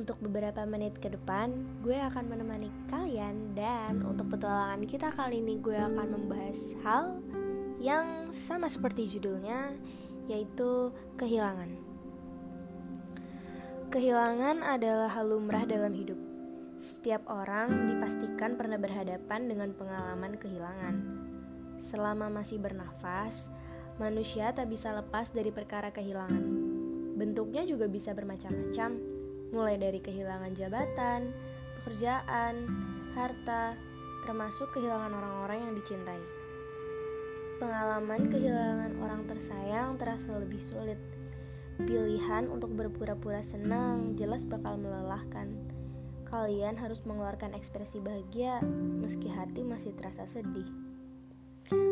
untuk beberapa menit ke depan, gue akan menemani kalian dan untuk petualangan kita kali ini gue akan membahas hal yang sama seperti judulnya, yaitu kehilangan. Kehilangan adalah hal lumrah dalam hidup. Setiap orang dipastikan pernah berhadapan dengan pengalaman kehilangan. Selama masih bernafas, manusia tak bisa lepas dari perkara kehilangan. Bentuknya juga bisa bermacam-macam mulai dari kehilangan jabatan, pekerjaan, harta, termasuk kehilangan orang-orang yang dicintai. Pengalaman kehilangan orang tersayang terasa lebih sulit. Pilihan untuk berpura-pura senang jelas bakal melelahkan. Kalian harus mengeluarkan ekspresi bahagia meski hati masih terasa sedih.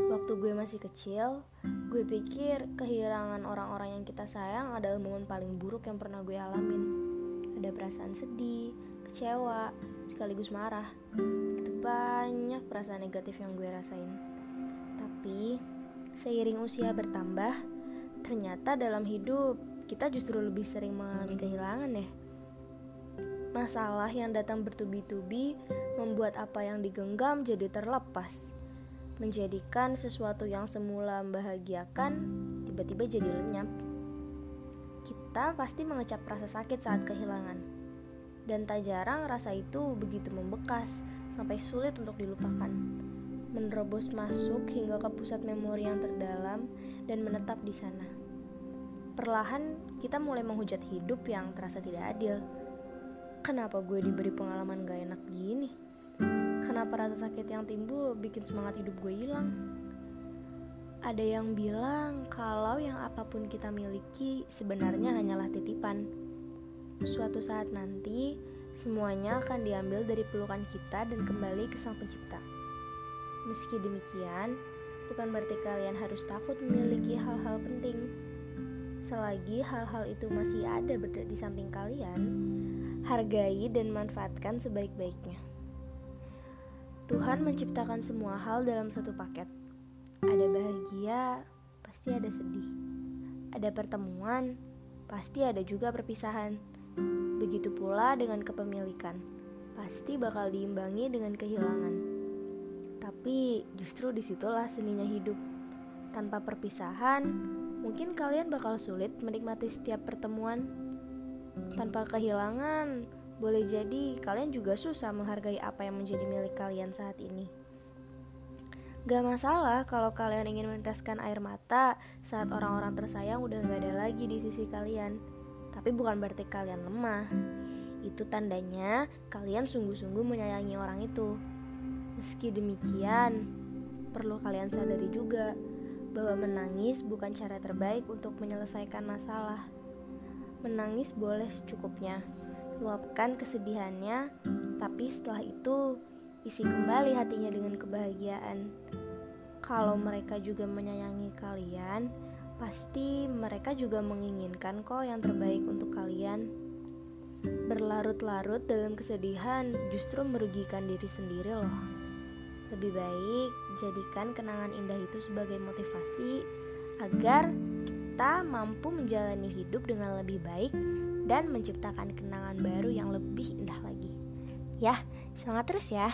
Waktu gue masih kecil, gue pikir kehilangan orang-orang yang kita sayang adalah momen paling buruk yang pernah gue alamin ada perasaan sedih, kecewa, sekaligus marah. Itu banyak perasaan negatif yang gue rasain. Tapi seiring usia bertambah, ternyata dalam hidup kita justru lebih sering mengalami kehilangan ya. Masalah yang datang bertubi-tubi membuat apa yang digenggam jadi terlepas. Menjadikan sesuatu yang semula membahagiakan tiba-tiba jadi lenyap kita pasti mengecap rasa sakit saat kehilangan. Dan tak jarang rasa itu begitu membekas sampai sulit untuk dilupakan. Menerobos masuk hingga ke pusat memori yang terdalam dan menetap di sana. Perlahan kita mulai menghujat hidup yang terasa tidak adil. Kenapa gue diberi pengalaman gak enak gini? Kenapa rasa sakit yang timbul bikin semangat hidup gue hilang? Ada yang bilang kalau yang apa pun kita miliki sebenarnya hanyalah titipan. Suatu saat nanti, semuanya akan diambil dari pelukan kita dan kembali ke Sang Pencipta. Meski demikian, bukan berarti kalian harus takut memiliki hal-hal penting. Selagi hal-hal itu masih ada di samping kalian, hargai dan manfaatkan sebaik-baiknya. Tuhan menciptakan semua hal dalam satu paket ada bahagia, pasti ada sedih. Ada pertemuan, pasti ada juga perpisahan. Begitu pula dengan kepemilikan, pasti bakal diimbangi dengan kehilangan. Tapi justru di situlah seninya hidup. Tanpa perpisahan, mungkin kalian bakal sulit menikmati setiap pertemuan. Tanpa kehilangan, boleh jadi kalian juga susah menghargai apa yang menjadi milik kalian saat ini. Gak masalah kalau kalian ingin meneteskan air mata saat orang-orang tersayang udah gak ada lagi di sisi kalian. Tapi bukan berarti kalian lemah. Itu tandanya kalian sungguh-sungguh menyayangi orang itu. Meski demikian, perlu kalian sadari juga bahwa menangis bukan cara terbaik untuk menyelesaikan masalah. Menangis boleh secukupnya, luapkan kesedihannya, tapi setelah itu isi kembali hatinya dengan kebahagiaan. Kalau mereka juga menyayangi kalian, pasti mereka juga menginginkan kok yang terbaik untuk kalian. Berlarut-larut dalam kesedihan justru merugikan diri sendiri loh. Lebih baik jadikan kenangan indah itu sebagai motivasi agar kita mampu menjalani hidup dengan lebih baik dan menciptakan kenangan baru yang lebih indah lagi. Ya, semangat terus ya!